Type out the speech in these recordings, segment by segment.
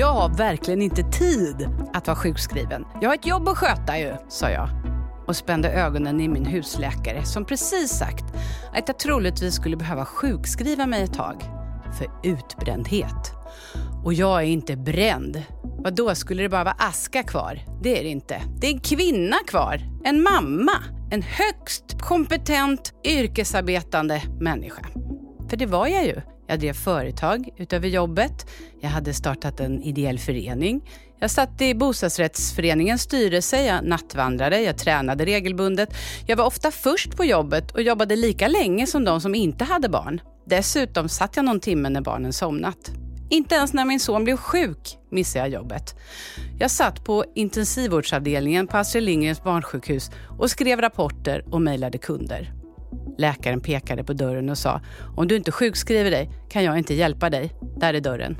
Jag har verkligen inte tid att vara sjukskriven. Jag har ett jobb att sköta ju, sa jag och spände ögonen i min husläkare som precis sagt att jag troligtvis skulle behöva sjukskriva mig ett tag för utbrändhet. Och jag är inte bränd. Vad då skulle det bara vara aska kvar? Det är det inte. Det är en kvinna kvar. En mamma. En högst kompetent yrkesarbetande människa. För det var jag ju. Jag drev företag utöver jobbet. Jag hade startat en ideell förening. Jag satt i bostadsrättsföreningens styrelse, jag nattvandrade, jag tränade regelbundet. Jag var ofta först på jobbet och jobbade lika länge som de som inte hade barn. Dessutom satt jag någon timme när barnen somnat. Inte ens när min son blev sjuk missade jag jobbet. Jag satt på intensivvårdsavdelningen på Astrid Lindgrens barnsjukhus och skrev rapporter och mejlade kunder. Läkaren pekade på dörren och sa, om du inte sjukskriver dig kan jag inte hjälpa dig. Där är dörren.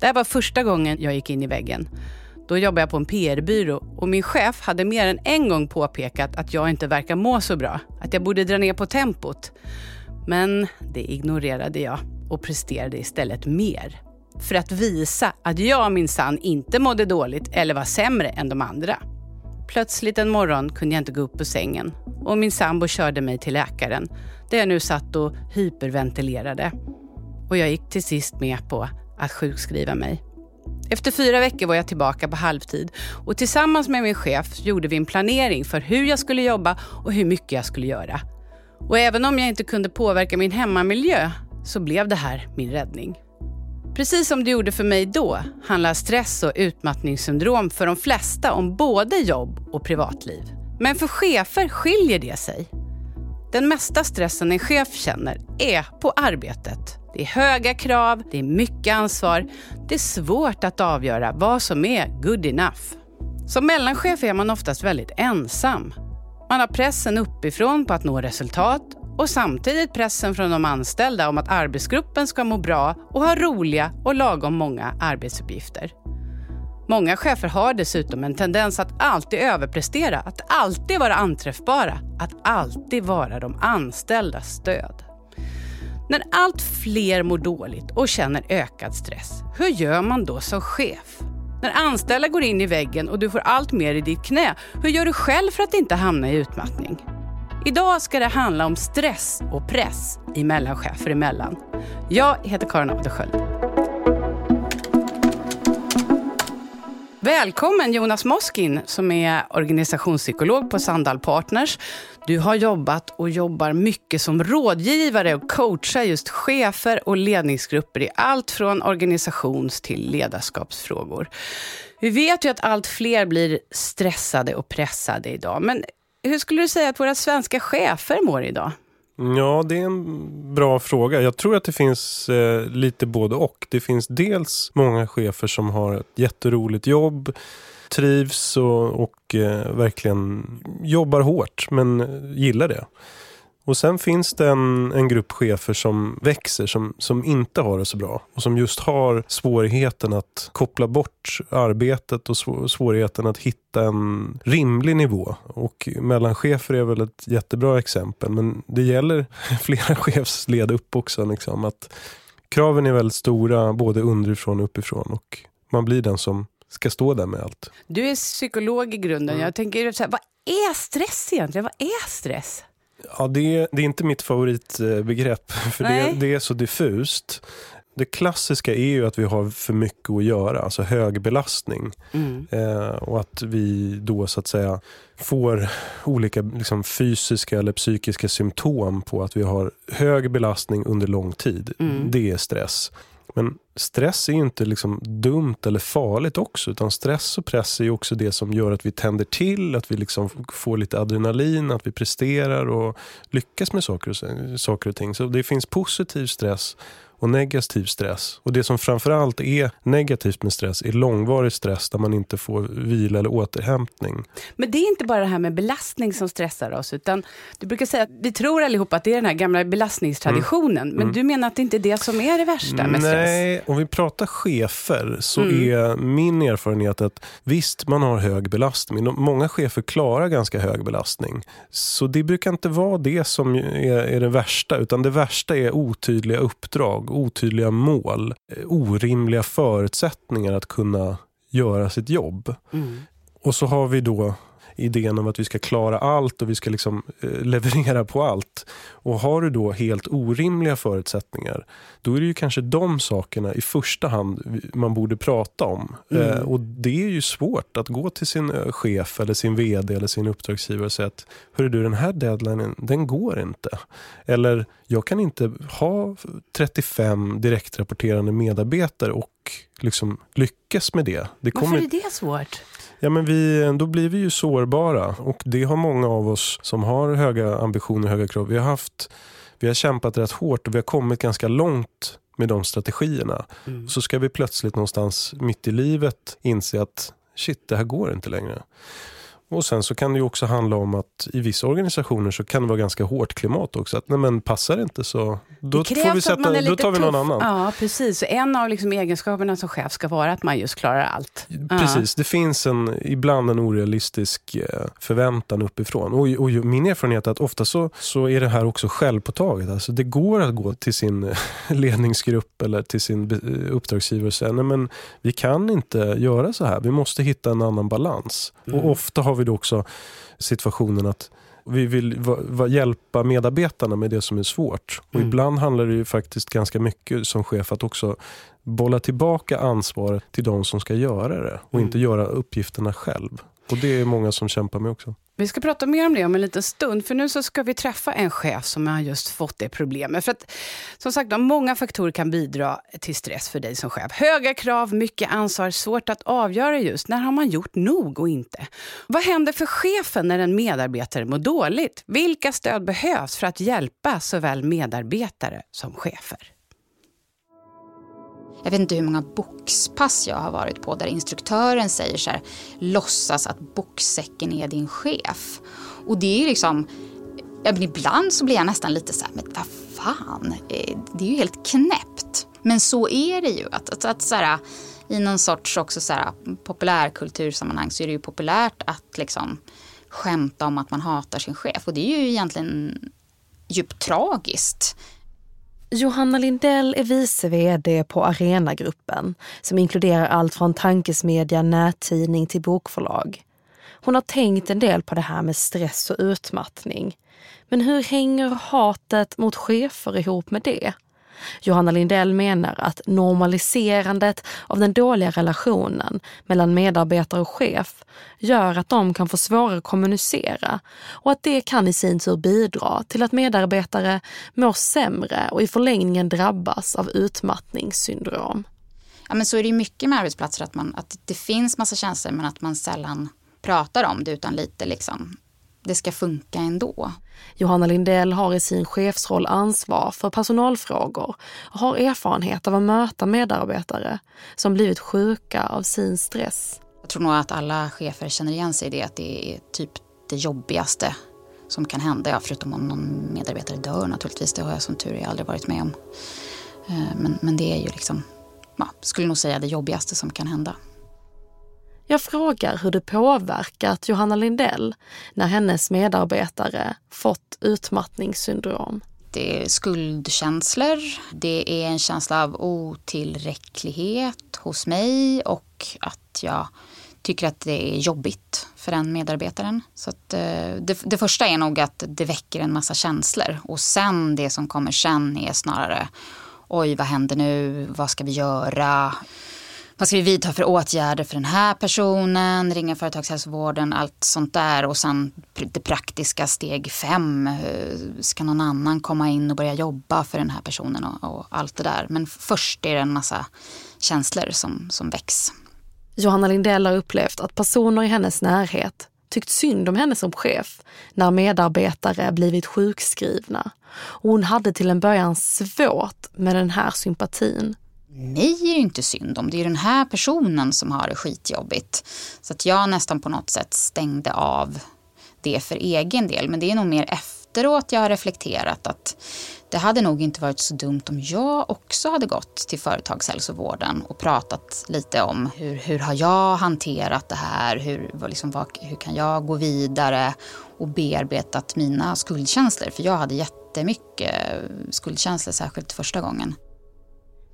Det här var första gången jag gick in i väggen. Då jobbade jag på en PR-byrå och min chef hade mer än en gång påpekat att jag inte verkar må så bra, att jag borde dra ner på tempot. Men det ignorerade jag och presterade istället mer. För att visa att jag minsann inte mådde dåligt eller var sämre än de andra. Plötsligt en morgon kunde jag inte gå upp ur sängen och min sambo körde mig till läkaren där jag nu satt och hyperventilerade. Och jag gick till sist med på att sjukskriva mig. Efter fyra veckor var jag tillbaka på halvtid och tillsammans med min chef gjorde vi en planering för hur jag skulle jobba och hur mycket jag skulle göra. Och även om jag inte kunde påverka min hemmamiljö så blev det här min räddning. Precis som det gjorde för mig då handlar stress och utmattningssyndrom för de flesta om både jobb och privatliv. Men för chefer skiljer det sig. Den mesta stressen en chef känner är på arbetet. Det är höga krav, det är mycket ansvar. Det är svårt att avgöra vad som är good enough. Som mellanchef är man oftast väldigt ensam. Man har pressen uppifrån på att nå resultat och samtidigt pressen från de anställda om att arbetsgruppen ska må bra och ha roliga och lagom många arbetsuppgifter. Många chefer har dessutom en tendens att alltid överprestera, att alltid vara anträffbara, att alltid vara de anställdas stöd. När allt fler mår dåligt och känner ökad stress, hur gör man då som chef? När anställda går in i väggen och du får allt mer i ditt knä, hur gör du själv för att inte hamna i utmattning? Idag ska det handla om stress och press i mellanchefer emellan. Jag heter Karin Adelsköld. Välkommen Jonas Moskin som är organisationspsykolog på Sandal Partners. Du har jobbat och jobbar mycket som rådgivare och coachar just chefer och ledningsgrupper i allt från organisations till ledarskapsfrågor. Vi vet ju att allt fler blir stressade och pressade idag. Men hur skulle du säga att våra svenska chefer mår idag? Ja, det är en bra fråga. Jag tror att det finns eh, lite både och. Det finns dels många chefer som har ett jätteroligt jobb, trivs och, och eh, verkligen jobbar hårt men eh, gillar det. Och sen finns det en, en grupp chefer som växer, som, som inte har det så bra. Och som just har svårigheten att koppla bort arbetet och svårigheten att hitta en rimlig nivå. Och mellanchefer är väl ett jättebra exempel. Men det gäller flera chefsled upp också. Liksom, att kraven är väldigt stora, både underifrån och uppifrån. Och man blir den som ska stå där med allt. Du är psykolog i grunden. Mm. Jag tänker, så här, vad är stress egentligen? Vad är stress? Ja, det är, det är inte mitt favoritbegrepp, för det, det, är så diffust. Det klassiska är ju att vi har för mycket att göra, alltså hög belastning. Mm. Eh, och att vi då så att säga får olika liksom, fysiska eller psykiska symptom på att vi har hög belastning under lång tid. Mm. Det är stress. Men stress är inte liksom dumt eller farligt också. Utan stress och press är också det som gör att vi tänder till, att vi liksom får lite adrenalin, att vi presterar och lyckas med saker och, saker och ting. Så det finns positiv stress och negativ stress. Och det som framförallt är negativt med stress är långvarig stress där man inte får vila eller återhämtning. Men det är inte bara det här med belastning som stressar oss, utan du brukar säga att vi tror allihopa att det är den här gamla belastningstraditionen, mm. men mm. du menar att det inte är det som är det värsta med stress? Nej, om vi pratar chefer så mm. är min erfarenhet att visst, man har hög belastning. Många chefer klarar ganska hög belastning. Så det brukar inte vara det som är, är det värsta, utan det värsta är otydliga uppdrag uppdrag, otydliga mål, eh, orimliga förutsättningar att kunna göra sitt jobb. Mm. Och så har vi då idén om att vi ska klara allt och vi ska liksom eh, leverera på allt. Och har du då helt orimliga förutsättningar, då är det ju kanske de sakerna i första hand man borde prata om. Mm. Eh, och det är ju svårt att gå till sin eh, chef eller sin vd eller sin uppdragsgivare och säga att Hörru du, den här deadlinen, den går inte. Eller jag kan inte ha 35 direktrapporterande medarbetare och liksom lyckas med det. det kommer... Varför är det svårt? Ja, men vi, då blir vi ju sårbara och det har många av oss som har höga ambitioner och höga krav. Vi har, haft, vi har kämpat rätt hårt och vi har kommit ganska långt med de strategierna. Mm. Så ska vi plötsligt någonstans mitt i livet inse att shit, det här går inte längre. Och sen så kan det ju också handla om att i vissa organisationer så kan det vara ganska hårt klimat också. Att nej men passar det inte så då, får vi sätta, då tar vi någon annan. Ja precis, en av liksom egenskaperna som chef ska vara att man just klarar allt. Precis, ja. det finns en, ibland en orealistisk eh, förväntan uppifrån. Och, och min erfarenhet är att ofta så, så är det här också självpåtaget. Alltså det går att gå till sin eh, ledningsgrupp eller till sin eh, uppdragsgivare och säga nej men vi kan inte göra så här. Vi måste hitta en annan balans. Mm. Och ofta har vi då också situationen att vi vill va, va, hjälpa medarbetarna med det som är svårt. Och mm. Ibland handlar det ju faktiskt ganska mycket som chef att också bolla tillbaka ansvaret till de som ska göra det och mm. inte göra uppgifterna själv. Och det är många som kämpar med också. Vi ska prata mer om det om en liten stund, för nu så ska vi träffa en chef som har just fått det problemet. För att, som sagt, många faktorer kan bidra till stress för dig som chef. Höga krav, mycket ansvar, svårt att avgöra just när har man gjort nog och inte. Vad händer för chefen när en medarbetare mår dåligt? Vilka stöd behövs för att hjälpa såväl medarbetare som chefer? Jag vet inte hur många boxpass jag har varit på där instruktören säger så här, låtsas att boxsäcken är din chef. Och det är liksom, ja, men ibland så blir jag nästan lite så här, men vad fan, eh, det är ju helt knäppt. Men så är det ju, att, att, att så här, i någon sorts också så här, populärkultursammanhang så är det ju populärt att liksom skämta om att man hatar sin chef. Och det är ju egentligen djupt tragiskt. Johanna Lindell är vice vd på Arenagruppen som inkluderar allt från tankesmedja, nättidning till bokförlag. Hon har tänkt en del på det här med stress och utmattning. Men hur hänger hatet mot chefer ihop med det? Johanna Lindell menar att normaliserandet av den dåliga relationen mellan medarbetare och chef gör att de kan få svårare att kommunicera och att det kan i sin tur bidra till att medarbetare mår sämre och i förlängningen drabbas av utmattningssyndrom. Ja, men så är det mycket med arbetsplatser, att, man, att det finns massa känslor men att man sällan pratar om det utan lite liksom det ska funka ändå. Johanna Lindell har i sin chefsroll ansvar för personalfrågor och har erfarenhet av att möta medarbetare som blivit sjuka av sin stress. Jag tror nog att alla chefer känner igen sig i det, att det är typ det jobbigaste som kan hända. Ja, förutom om någon medarbetare dör naturligtvis, det har jag som tur är aldrig varit med om. Eh, men, men det är ju liksom, ja, skulle nog säga det jobbigaste som kan hända. Jag frågar hur det påverkat Johanna Lindell när hennes medarbetare fått utmattningssyndrom. Det är skuldkänslor, det är en känsla av otillräcklighet hos mig och att jag tycker att det är jobbigt för den medarbetaren. Så att, eh, det, det, första är nog att det väcker en massa känslor och sen det som kommer sen är snarare oj vad händer nu, vad ska vi göra? Vad ska vi vidta för åtgärder för den här personen, ringa företagshälsovården, allt sånt där. Och sen det praktiska steg fem, eh, ska någon annan komma in och börja jobba för den här personen och, och allt det där. Men först är det en massa känslor som, som väcks. Johanna Lindell har upplevt att personer i hennes närhet tyckt synd om henne som chef när medarbetare blivit sjukskrivna. Och hon hade till en början svårt med den här sympatin mig är det inte synd om. Det är den här personen som har det skitjobbigt. Så att jag nästan på något sätt stängde av det för egen del. Men det är nog mer efteråt jag har reflekterat att det hade nog inte varit så dumt om jag också hade gått till företagshälsovården och pratat lite om hur, hur har jag hanterat det här? Hur, liksom, vad, hur kan jag gå vidare och bearbetat mina skuldkänslor? För jag hade jättemycket skuldkänslor, särskilt första gången.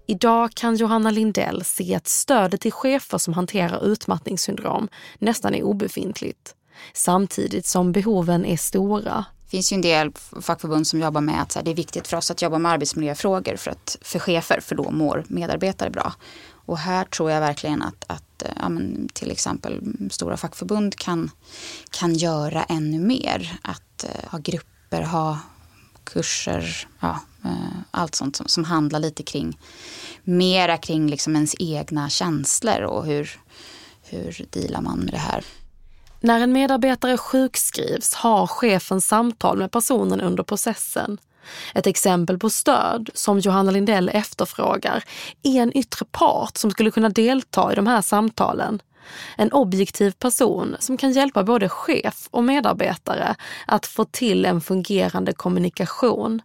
Idag kan Johanna Lindell se att stödet till chefer som hanterar utmattningssyndrom nästan är obefintligt. Samtidigt som behoven är stora. Det finns ju en del fackförbund som jobbar med att det är viktigt för oss att jobba med arbetsmiljöfrågor för, att, för chefer, för då mår medarbetare bra. Och här tror jag verkligen att, att eh, ja, till exempel stora fackförbund kan, kan göra ännu mer. Att uh, ha grupper, ha kurser, ja, eh, allt sånt som, som handlar lite kring mera kring liksom ens egna känslor och hur, hur dealar man med det här. När en medarbetare sjukskrivs har chefen samtal med personen under processen. Ett exempel på stöd som Johanna Lindell efterfrågar är en yttre part som skulle kunna delta i de här samtalen. En objektiv person som kan hjälpa både chef och medarbetare att få till en fungerande kommunikation.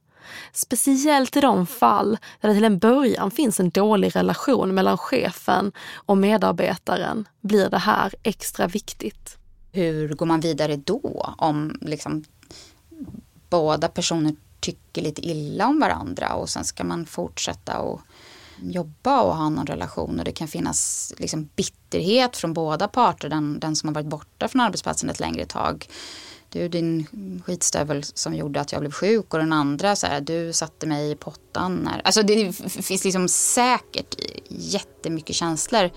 Speciellt i de fall där det till en början finns en dålig relation mellan chefen och medarbetaren blir det här extra viktigt. Hur går man vidare då om liksom båda personer tycker lite illa om varandra och sen ska man fortsätta och jobba och ha någon relation och det kan finnas liksom bitterhet från båda parter, den, den som har varit borta från arbetsplatsen ett längre tag. Du din skitstövel som gjorde att jag blev sjuk och den andra så här, du satte mig i pottan. När, alltså det finns liksom säkert jättemycket känslor.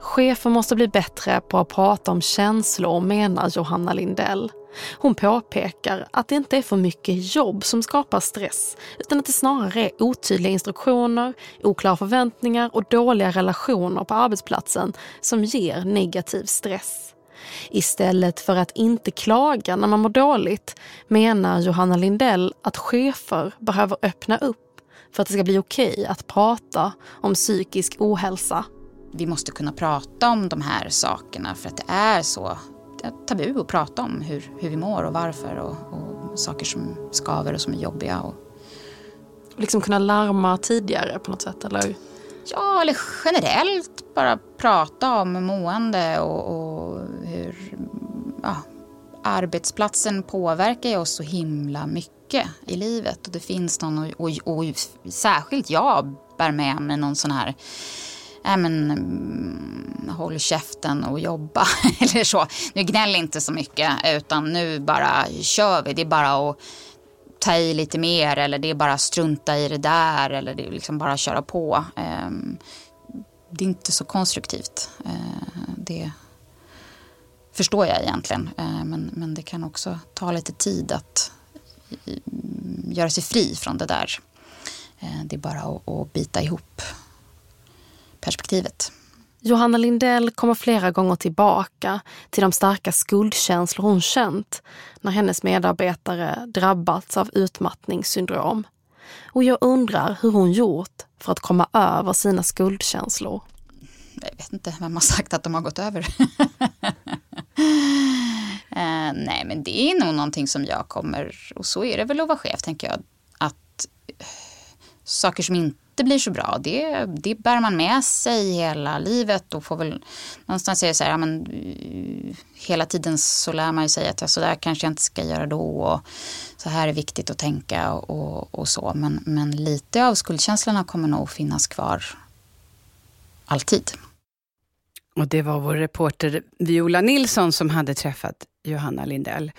Chefer måste bli bättre på att prata om känslor, menar Johanna Lindell. Hon påpekar att det inte är för mycket jobb som skapar stress utan att det snarare är otydliga instruktioner, oklara förväntningar och dåliga relationer på arbetsplatsen som ger negativ stress. Istället för att inte klaga när man mår dåligt menar Johanna Lindell att chefer behöver öppna upp för att det ska bli okej okay att prata om psykisk ohälsa vi måste kunna prata om de här sakerna för att det är så tabu att prata om hur, hur vi mår och varför och, och saker som skaver och som är jobbiga. Och... Liksom kunna larma tidigare på något sätt eller? Ja, eller generellt bara prata om mående och, och hur ja, arbetsplatsen påverkar oss så himla mycket i livet. Och det finns någon, och, och, och särskilt jag bär med mig någon sån här äh, men, mm, håll käften och jobba. Eller så. Nu gnäll inte så mycket utan nu bara kör vi. Det är bara att ta i lite mer eller det är bara strunta i det där eller det är liksom bara köra på. Ehm, det är inte så konstruktivt. Eh, det förstår jag egentligen. Eh, men, men det kan också ta lite tid att mm, göra sig fri från det där. Eh, det är bara att, att bita ihop perspektivet. Johanna Lindell kommer flera gånger tillbaka till de starka skuldkänslor hon känt när hennes medarbetare drabbats av utmattningssyndrom. Och jag undrar hur hon gjort för att komma över sina skuldkänslor. Jag vet inte vem har sagt att de har gått över. eh, nej, men det är nog någonting som jag kommer, och så är det väl att vara chef, tänker jag, att saker som inte inte blir så bra, det, det bär man med sig hela livet och får väl någonstans säga så här, ja, men, eh, hela tiden så lär man ju sig att så där kanske jag inte ska göra då och så här är viktigt att tänka och, och, och så. Men, men lite av skuldkänslorna kommer nog finnas kvar alltid. Och det var vår reporter Viola Nilsson som hade träffat Johanna Lindell.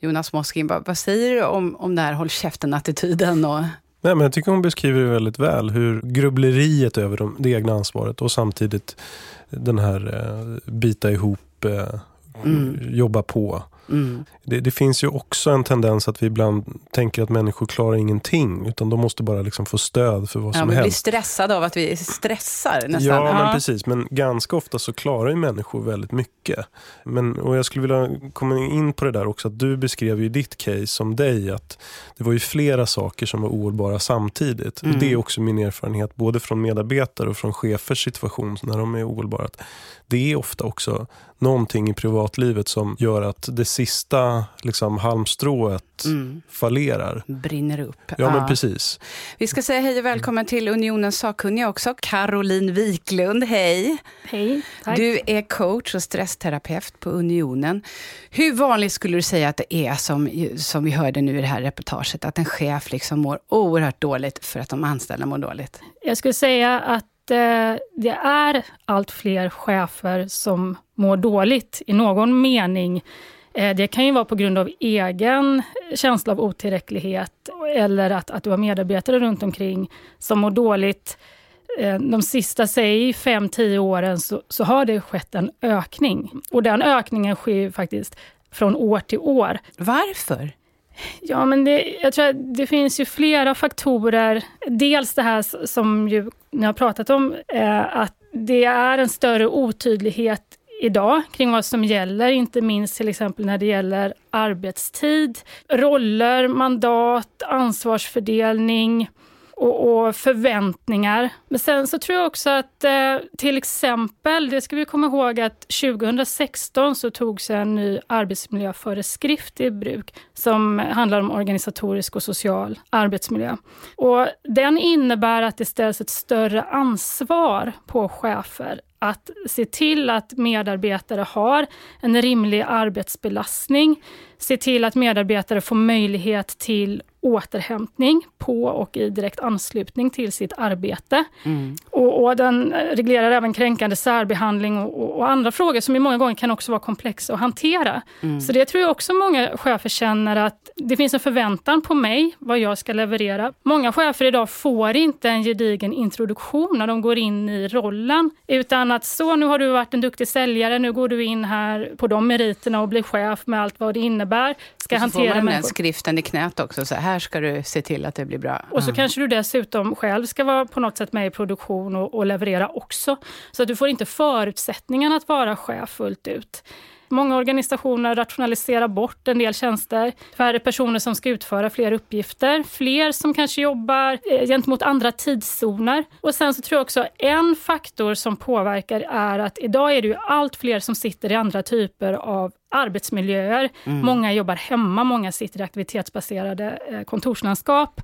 Jonas Moskin, vad säger du om, om den här håll käften-attityden och Nej, men jag tycker hon beskriver det väldigt väl. Hur grubbleriet över de, det egna ansvaret och samtidigt den här eh, bita ihop, eh, mm. jobba på. Mm. Det, det, finns ju också en tendens att vi ibland tänker att människor klarar ingenting. Utan de måste bara liksom få stöd för vad ja, som helst. Vi blir stressade av att vi stressar nästan. Ja, ja, men precis. Men ganska ofta så klarar ju människor väldigt mycket. Men, och jag skulle vilja komma in på det där också. Att du beskrev ju ditt case som dig. Att det var ju flera saker som var ohållbara samtidigt. Mm. Det är också min erfarenhet. Både från medarbetare och från chefers situation när de är ohållbara. Det är ofta också någonting i privatlivet som gör att det sista liksom, halmstrået mm. fallerar. Brinner upp. Ja, ja, men precis. Vi ska säga hej och välkommen till Unionens sakkunniga också. Caroline Wiklund, hej. Hej, tack. Du är coach och stressterapeut på Unionen. Hur vanligt skulle du säga att det är, som, som vi hörde nu i det här reportaget, att en chef liksom mår oerhört dåligt för att de anställda mår dåligt? Jag skulle säga att Eh, det är allt fler chefer som mår dåligt i någon mening. Eh, det kan ju vara på grund av egen känsla av otillräcklighet eller att, att du har medarbetare runt omkring som mår dåligt. Eh, de sista, säg 5-10 åren, så, så har det skett en ökning. Och den ökningen sker faktiskt från år till år. Varför? Ja, men det, jag tror att det finns ju flera faktorer. Dels det här som ju ni har pratat om, eh, att det är en större otydlighet idag kring vad som gäller, inte minst till exempel när det gäller arbetstid, roller, mandat, ansvarsfördelning och, och, förväntningar. Men sen så tror jag också att eh, till exempel, det ska vi komma ihåg att 2016 så togs en ny arbetsmiljöföreskrift i bruk som handlar om organisatorisk och social arbetsmiljö. Och den innebär att det ställs ett större ansvar på chefer att se till att medarbetare har en rimlig arbetsbelastning, se till att medarbetare får möjlighet till återhämtning på och i direkt anslutning till sitt arbete. Mm. Och, och, den reglerar även kränkande särbehandling och, och, andra frågor som i många gånger kan också vara komplexa att hantera. Mm. Så det tror jag också många chefer känner att det finns en förväntan på mig, vad jag ska leverera. Många chefer idag får inte en gedigen introduktion när de går in i rollen, utan att så, nu har du varit en duktig säljare, nu går du in här på de meriterna och blir chef med allt vad det innebär. Ska och så hantera får man den skriften i knät också, så här ska du se till att det blir bra. Och så mm. kanske du dessutom själv ska vara på något sätt med i produktion och, och leverera också. Så att du får inte förutsättningarna att vara chef fullt ut. Många organisationer rationaliserar bort en del tjänster. Färre personer som ska utföra fler uppgifter. Fler som kanske jobbar eh, gentemot andra tidszoner. Och sen så tror jag också en faktor som påverkar är att idag är det ju allt fler som sitter i andra typer av arbetsmiljöer. Mm. Många jobbar hemma, många sitter i aktivitetsbaserade eh, kontorslandskap.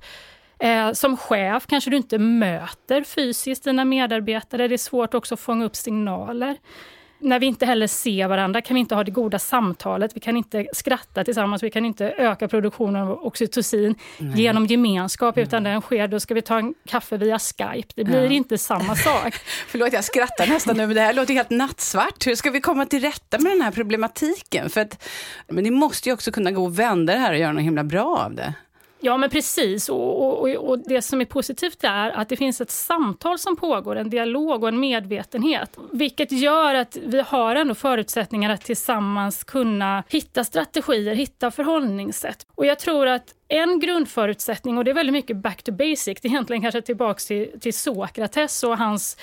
Eh, som chef kanske du inte möter fysiskt dina medarbetare. Det är svårt också att fånga upp signaler när vi inte heller ser varandra kan vi inte ha det goda samtalet, vi kan inte skratta tillsammans, vi kan inte öka produktionen av oxytocin Nej. genom gemenskap, mm. utan den sker, då ska vi ta en kaffe via Skype. Det blir ja. inte samma sak. Förlåt, jag skrattar nästan nu, men det här låter helt nattsvart. Hur ska vi komma till rätta med den här problematiken? För att, men det måste ju också kunna gå att vända det här och göra något himla bra av det. Ja, men precis. Och, och, och, det som är positivt är att det finns ett samtal som pågår, en dialog och en medvetenhet. Vilket gör att vi har ändå förutsättningar att tillsammans kunna hitta strategier, hitta förhållningssätt. Och jag tror att en grundförutsättning, och det är väldigt mycket back to basic, det är egentligen kanske tillbaka till, till Sokrates och hans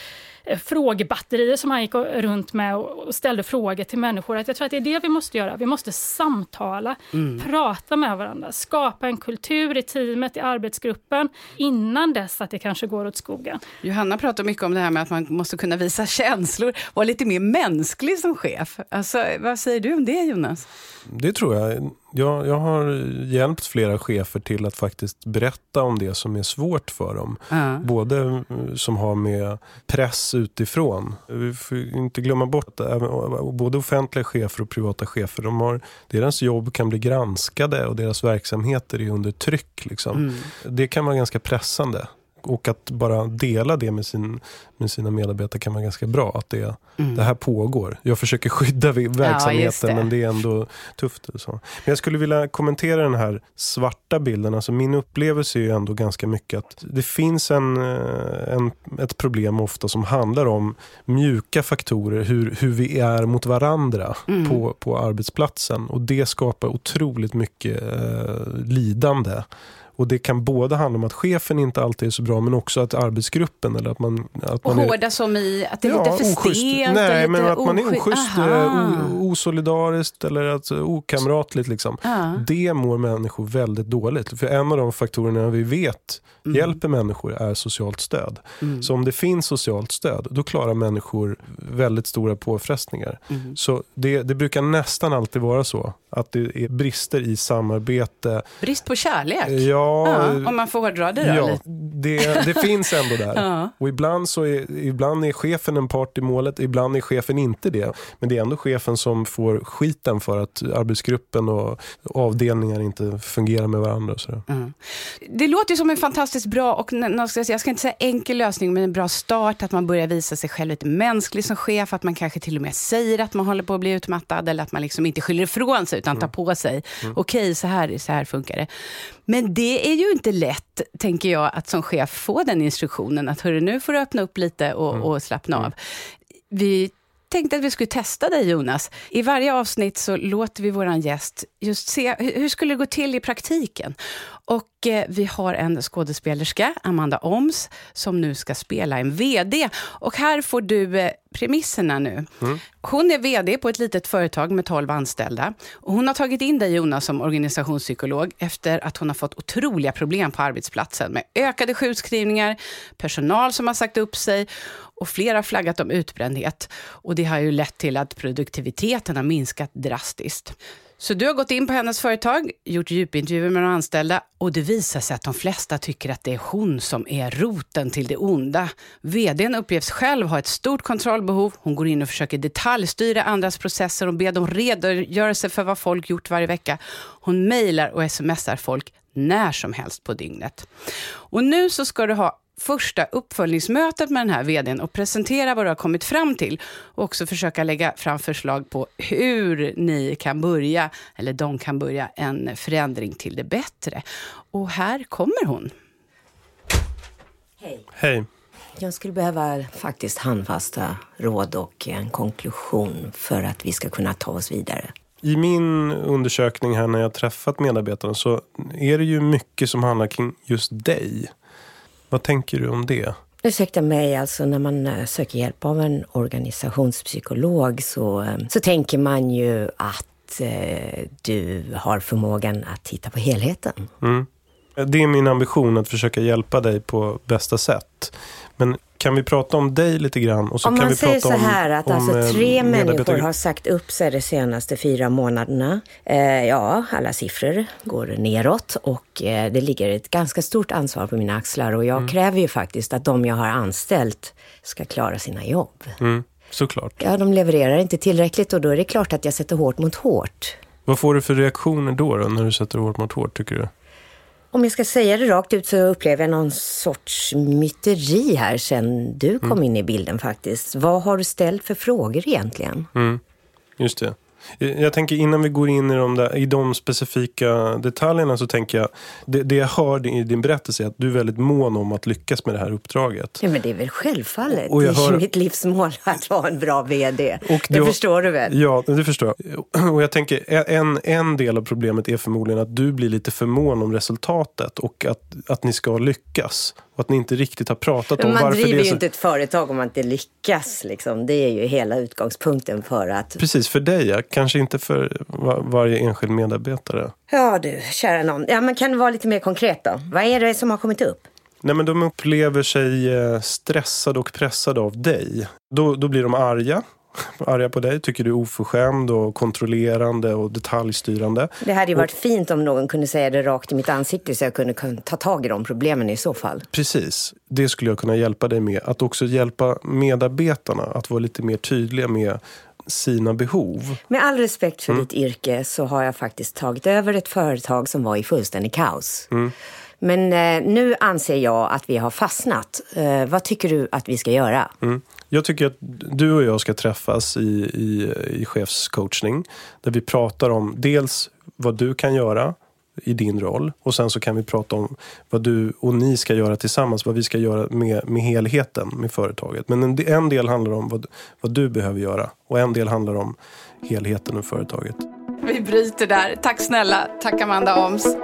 frågebatterier som han gick runt med och ställde frågor till människor. Att jag tror att det är det vi måste göra. Vi måste samtala, mm. prata med varandra, skapa en kultur i teamet, i arbetsgruppen, innan dess att det kanske går åt skogen. Johanna pratar mycket om det här med att man måste kunna visa känslor, vara lite mer mänsklig som chef. Alltså, vad säger du om det Jonas? Det tror jag. Jag. Jag har hjälpt flera chefer till att faktiskt berätta om det som är svårt för dem. Mm. Både eh, som har med press utifrån. Vi får inte glömma bort att både offentliga chefer och privata chefer, de har, deras jobb kan bli granskade och deras verksamheter är under tryck. Liksom. Mm. Det kan vara ganska pressande och att bara dela det med, sin, med sina medarbetare kan vara ganska bra. Att det, mm. det här pågår. Jag försöker skydda verksamheten ja, det. men det är ändå tufft. Så. Men jag skulle vilja kommentera den här svarta bilden. Alltså min upplevelse är ju ändå ganska mycket att det finns en, eh, en, ett problem ofta som handlar om mjuka faktorer. Hur, hur vi är mot varandra mm. på, på arbetsplatsen. Och det skapar otroligt mycket eh, lidande Och det kan både handla om att chefen inte alltid är så bra men också att arbetsgruppen eller att man... Att och man hårda som i att det är ja, lite för stelt? Nej, men att man är oschysst, eh, osolidariskt eller att, okamratligt. Liksom. Det mår människor väldigt dåligt. För en av de faktorerna vi vet mm. hjälper människor är socialt stöd. Mm. Så om det finns socialt stöd, då klarar människor väldigt stora påfrestningar. Mm. Så det, det brukar nästan alltid vara så att det är brister i samarbete. Brist på kärlek? Ja. Ja om man får hårdra det då? Ja, det, det finns ändå där. ja. Och ibland, så är, ibland är chefen en part i målet, ibland är chefen inte det. Men det är ändå chefen som får skiten för att arbetsgruppen och avdelningar inte fungerar med varandra. Och mm. Det låter som en fantastiskt bra och jag ska inte säga enkel lösning, men en bra start. Att man börjar visa sig själv lite mänsklig som chef, att man kanske till och med säger att man håller på att bli utmattad eller att man liksom inte skyller ifrån sig utan tar på sig. Mm. Okej, okay, så, här, så här funkar det. Men det är ju inte lätt, tänker jag, att som chef få den instruktionen att hörru, nu får du öppna upp lite och, mm. och slappna av. Vi tänkte att vi skulle testa dig Jonas. I varje avsnitt så låter vi vår gäst just se hur skulle det gå till i praktiken. Och eh, vi har en skådespelerska, Amanda Oms, som nu ska spela en VD. Och här får du eh, premisserna nu. Mm. Hon är VD på ett litet företag med 12 anställda. Och hon har tagit in dig Jonas som organisationspsykolog efter att hon har fått otroliga problem på arbetsplatsen med ökade sjukskrivningar, personal som har sagt upp sig och flera har flaggat om utbrändhet. Och det har ju lett till att produktiviteten har minskat drastiskt. Så du har gått in på hennes företag, gjort djupintervjuer med de anställda och det visar sig att de flesta tycker att det är hon som är roten till det onda. VDn uppges själv ha ett stort kontrollbehov. Hon går in och försöker detaljstyra andras processer och ber dem redogöra sig för vad folk gjort varje vecka. Hon mejlar och smsar folk när som helst på dygnet. Och nu så ska du ha första uppföljningsmötet med den här vdn och presentera vad du har kommit fram till. Och också försöka lägga fram förslag på hur ni kan börja, eller de kan börja, en förändring till det bättre. Och här kommer hon. Hej. Hej. Jag skulle behöva faktiskt handfasta råd och en konklusion för att vi ska kunna ta oss vidare. I min undersökning här när jag träffat medarbetarna så är det ju mycket som handlar kring just dig. Vad tänker du om det? Ursäkta mig, alltså när man eh, söker hjälp av en organisationspsykolog så, eh, så tänker man ju att eh, du har förmågan att titta på helheten. Mm. Det är min ambition att försöka hjälpa dig på bästa sätt. Men kan vi prata om dig lite grann? Och så om kan man säger så om, här att alltså eh, tre människor har sagt upp sig de senaste fyra månaderna. Eh, ja, alla siffror går neråt och eh, det ligger ett ganska stort ansvar på mina axlar och jag mm. kräver ju faktiskt att de jag har anställt ska klara sina jobb. Mm, såklart. Ja, de levererar inte tillräckligt och då är det klart att jag sätter hårt mot hårt. Vad får du för reaktioner då, då när du sätter hårt mot hårt tycker du? Om jag ska säga det rakt ut så upplever jag någon sorts myteri här sen du kom mm. in i bilden faktiskt. Vad har du ställt för frågor egentligen? Mm. Just det. Jag tänker innan vi går in i de, där, i de specifika detaljerna så tänker jag, det, det jag hör i din berättelse är att du är väldigt mån om att lyckas med det här uppdraget. Ja men det är väl självfallet. Och jag det är hör... mitt livsmål att vara en bra vd. Och det, det förstår du väl? Ja, det förstår jag. Och jag tänker, en, en del av problemet är förmodligen att du blir lite för mån om resultatet och att, att ni ska lyckas. Och att ni inte riktigt har pratat om varför det är så... Man driver ju inte ett företag om man inte lyckas. Liksom. Det är ju hela utgångspunkten för att... Precis, för dig ja. Kanske inte för var, varje enskild medarbetare. Ja du, kära någon. Ja, men kan du vara lite mer konkret då? Vad är det som har kommit upp? Nej, men de upplever sig eh, stressade och pressade av dig. Då, då blir de arga arga på dig, tycker du är oförskämd och kontrollerande och detaljstyrande. Det hade ju varit och, fint om någon kunde säga det rakt i mitt ansikte så jag kunde ta tag i de problemen i så fall. Precis, det skulle jag kunna hjälpa dig med. Att också hjälpa medarbetarna att vara lite mer tydliga med sina behov. Med all respekt för mm. ditt yrke så har jag faktiskt tagit över ett företag som var i fullständig kaos. Mm. Men eh, nu anser jag att vi har fastnat. Eh, vad tycker du att vi ska göra? Mm. Jag tycker att du och jag ska träffas i, i, i chefscoachning. Där vi pratar om dels vad du kan göra i din roll. Och sen så kan vi prata om vad du och ni ska göra tillsammans. Vad vi ska göra med, med helheten med företaget. Men en, en del handlar om vad, vad du behöver göra. Och en del handlar om helheten med företaget. Vi bryter där. Tack snälla. Tack Amanda Oms.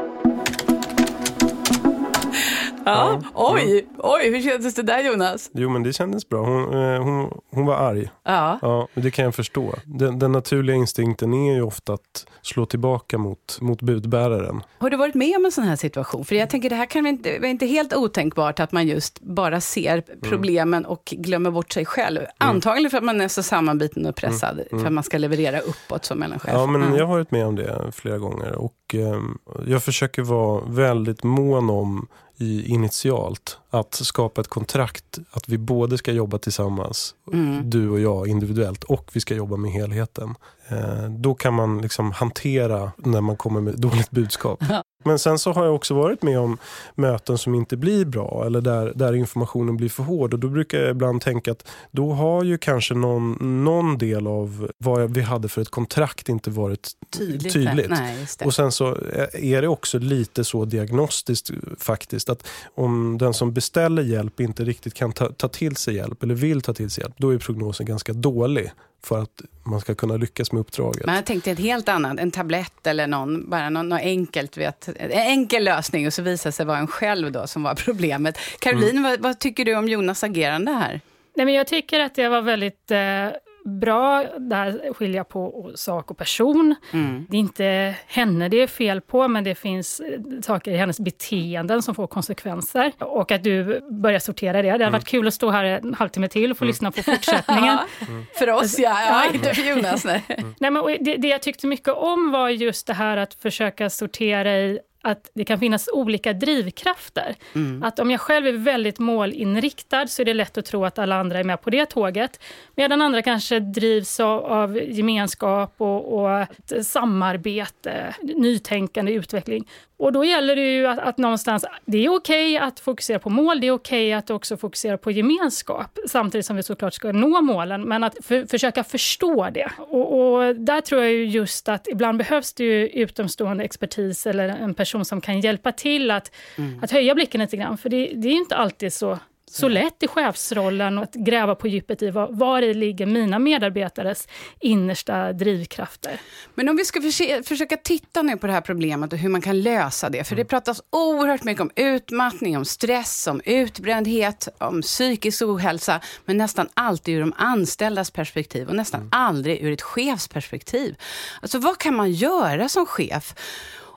Ja. Oj, oj, hur kändes det där Jonas? Jo men det kändes bra. Hon, eh, hon, hon var arg. Ja. ja. Det kan jag förstå. Den, den, naturliga instinkten är ju ofta att slå tillbaka mot, mot budbäraren. Har du varit med om en sån här situation? För jag tänker det här kan inte, vara inte helt otänkbart att man just bara ser mm. problemen och glömmer bort sig själv. Mm. Antagligen för att man är så sammanbiten och pressad mm. för att man ska leverera uppåt som mellanchef. Ja men jag har varit med om det flera gånger och eh, jag försöker vara väldigt mån om i initialt att skapa ett kontrakt att vi både ska jobba tillsammans, mm. du och jag individuellt, och vi ska jobba med helheten. Eh, då kan man liksom hantera när man kommer med dåligt budskap. Men sen så har jag också varit med om möten som inte blir bra eller där, där informationen blir för hård. Och då brukar jag ibland tänka att då har ju kanske någon, någon del av vad vi hade för ett kontrakt inte varit tydligt. tydligt. Nej, och sen så är det också lite så diagnostiskt faktiskt att om den som beställer hjälp inte riktigt kan ta, ta till sig hjälp eller vill ta till sig hjälp, då är prognosen ganska dålig för att man ska kunna lyckas med uppdraget. Men jag tänkte ett helt annat, en tablett eller någon, bara något, något enkelt, vet, en enkel lösning och så visar sig vara en själv då som var problemet. Caroline, mm. vad, vad, tycker du om Jonas agerande här? Nej, men jag tycker att det var väldigt eh bra där skilja på sak och person. Mm. Det är inte henne det är fel på, men det finns eh, saker i hennes beteenden som får konsekvenser. Och att du börjar sortera det. Det hade mm. varit kul att stå här en halvtimme till och få mm. lyssna på fortsättningen. För oss ja, ja inte för Jonas. Nej. nej men det, det jag tyckte mycket om var just det här att försöka sortera i att det kan finnas olika drivkrafter. Mm. Att om jag själv är väldigt målinriktad så är det lätt att tro att alla andra är med på det tåget. Medan andra kanske drivs av, av gemenskap och, och samarbete, nytänkande, utveckling. Och då gäller det ju att, att någonstans, det är okej okay att fokusera på mål, det är okej okay att också fokusera på gemenskap, samtidigt som vi såklart ska nå målen, men att för, försöka förstå det. Och, och, där tror jag just att ibland behövs det ju utomstående expertis eller en person som kan hjälpa till att, mm. att höja blicken lite grann, för det, det är inte alltid så så lätt i chefsrollen att gräva på djupet i var, var i ligger mina medarbetares innersta drivkrafter. Men om vi ska försöka titta nu på det här problemet och hur man kan lösa det. För det pratas oerhört mycket om utmattning, om stress, om utbrändhet, om psykisk ohälsa. Men nästan alltid ur de anställdas perspektiv och nästan mm. aldrig ur ett chefsperspektiv. Alltså vad kan man göra som chef?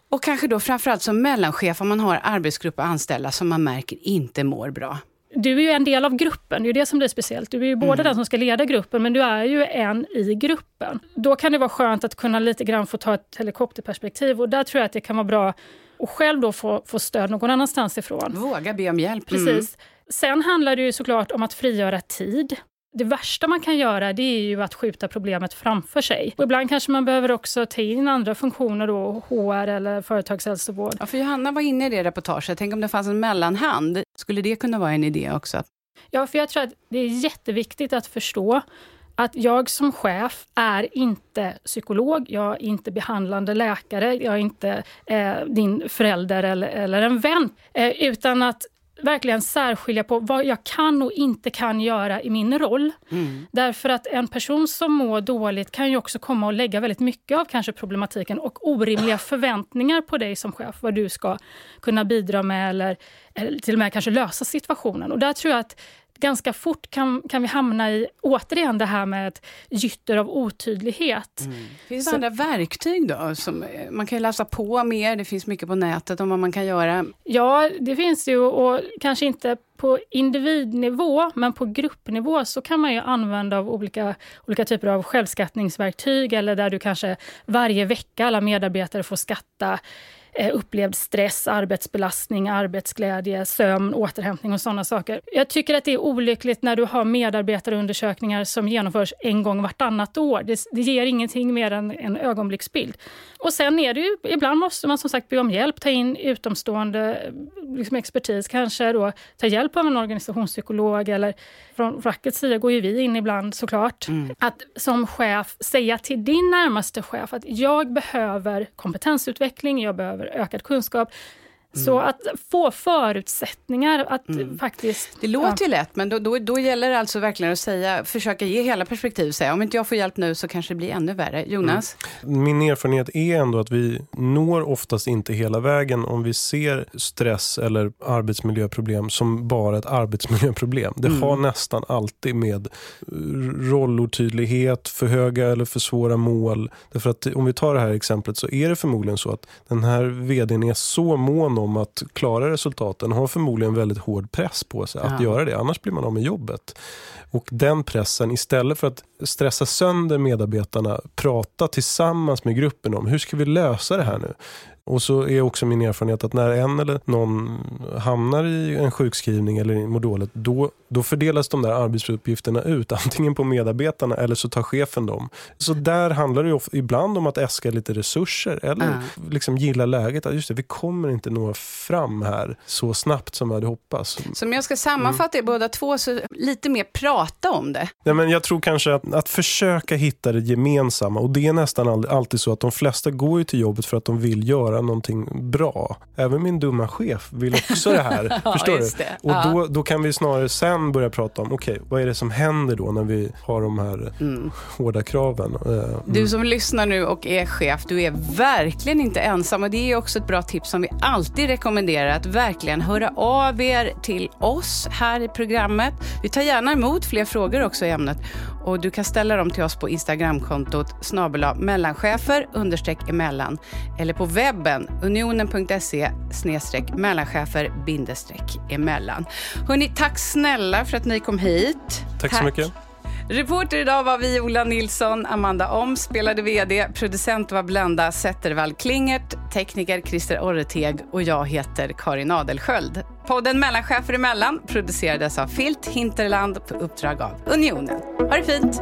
Och kanske då framförallt som mellanchef om man har arbetsgrupp och anställda som man märker inte mår bra du är ju en del av gruppen, det är det som blir speciellt. Du är ju både mm. den som ska leda gruppen, men du är ju en i gruppen. Då kan det vara skönt att kunna lite grann få ta ett helikopterperspektiv och där tror jag att det kan vara bra att själv då få, få stöd någon annanstans ifrån. Våga be om hjälp. Precis. Mm. Sen handlar det ju såklart om att frigöra tid det värsta man kan göra det är ju att skjuta problemet framför sig. Och ibland kanske man behöver också ta in andra funktioner, då, HR eller företagshälsovård. Ja, för Johanna var inne i det reportaget. Tänk om det fanns en mellanhand. Skulle det kunna vara en idé också? Ja, för jag tror att det är jätteviktigt att förstå att jag som chef är inte psykolog, jag är inte behandlande läkare, jag är inte eh, din förälder eller, eller en vän. Eh, utan att verkligen särskilja på vad jag kan och inte kan göra i min roll. Mm. Därför att en person som mår dåligt kan ju också komma och lägga väldigt mycket av kanske problematiken och orimliga förväntningar på dig som chef, vad du ska kunna bidra med eller, eller till och med kanske lösa situationen. Och där tror jag att ganska fort kan, kan vi hamna i, återigen det här med ett gytter av otydlighet. Mm. Finns det Så, andra verktyg då? Som, man kan ju läsa på mer, det finns mycket på nätet om vad man kan göra. Ja, det finns ju och kanske inte på individnivå, men på gruppnivå så kan man ju använda av olika, olika typer av självskattningsverktyg eller där du kanske varje vecka alla medarbetare får skatta Eh, upplevd stress, arbetsbelastning, arbetsglädje, sömn, återhämtning och sådana saker. Jag tycker att det är olyckligt när du har medarbetarundersökningar som genomförs en gång vartannat år. Det, det ger ingenting mer än en ögonblicksbild. Och sen är det ju, ibland måste man som sagt be om hjälp, ta in utomstående liksom expertis, kanske då ta hjälp av en organisationspsykolog eller från fackets sida går ju vi in ibland såklart. Mm. Att som chef säga till din närmaste chef att jag behöver kompetensutveckling, jag behöver ökad kunskap. Så mm. att få förutsättningar att mm. faktiskt... Det låter ja. ju lätt, men då, då, då gäller det alltså verkligen att säga, försöka ge hela perspektivet. Säga, om inte jag får hjälp nu så kanske det blir ännu värre. Jonas? Mm. Min erfarenhet är ändå att vi når oftast inte hela vägen om vi ser stress eller arbetsmiljöproblem som bara ett arbetsmiljöproblem. Det mm. har nästan alltid med rollotydlighet, för höga eller för svåra mål. Därför att om vi tar det här exemplet så är det förmodligen så att den här vdn är så mån om att klara resultaten har förmodligen väldigt hård press på sig att göra det. Annars blir man av med jobbet. Och den pressen, istället för att stressa sönder medarbetarna, prata tillsammans med gruppen om hur ska vi lösa det här nu? Och så är också min erfarenhet att när en eller någon hamnar i en sjukskrivning eller mår dåligt, då, då fördelas de där arbetsuppgifterna ut, antingen på medarbetarna eller så tar chefen dem. Så där handlar det ju ibland om att äska lite resurser eller mm. liksom gilla läget. Att just det, vi kommer inte nå fram här så snabbt som vi hade hoppats. Så om jag ska sammanfatta mm. er båda två, så lite mer prata om det. Ja, men jag tror kanske att, att försöka hitta det gemensamma och det är nästan alltid så att de flesta går ju till jobbet för att de vill göra någonting bra. Även min dumma chef vill också det här. förstår du? Och ja. då, då kan vi snarare sen börja prata om, okej, okay, vad är det som händer då när vi har de här mm. hårda kraven? Eh, mm. Du som lyssnar nu och är chef, du är verkligen inte ensam. Och det är också ett bra tips som vi alltid rekommenderar, att verkligen höra av er till oss här i programmet. Vi tar gärna emot fler frågor också i ämnet. Och du kan ställa dem till oss på Instagramkontot snabel mellanchefer understreck emellan eller på webben unionen.se snedstreck mellanchefer bindestreck emellan. Hörrni, tack snälla för att ni kom hit. Tack, tack. så mycket. Reporter idag var Viola Nilsson, Amanda Om spelade VD, producent var Blenda Zettervall Klingert, tekniker Christer Orreteg och jag heter Karin Adelsköld. Podden Mellanchefer emellan producerades av Filt Hinterland på uppdrag av Unionen. Ha det fint!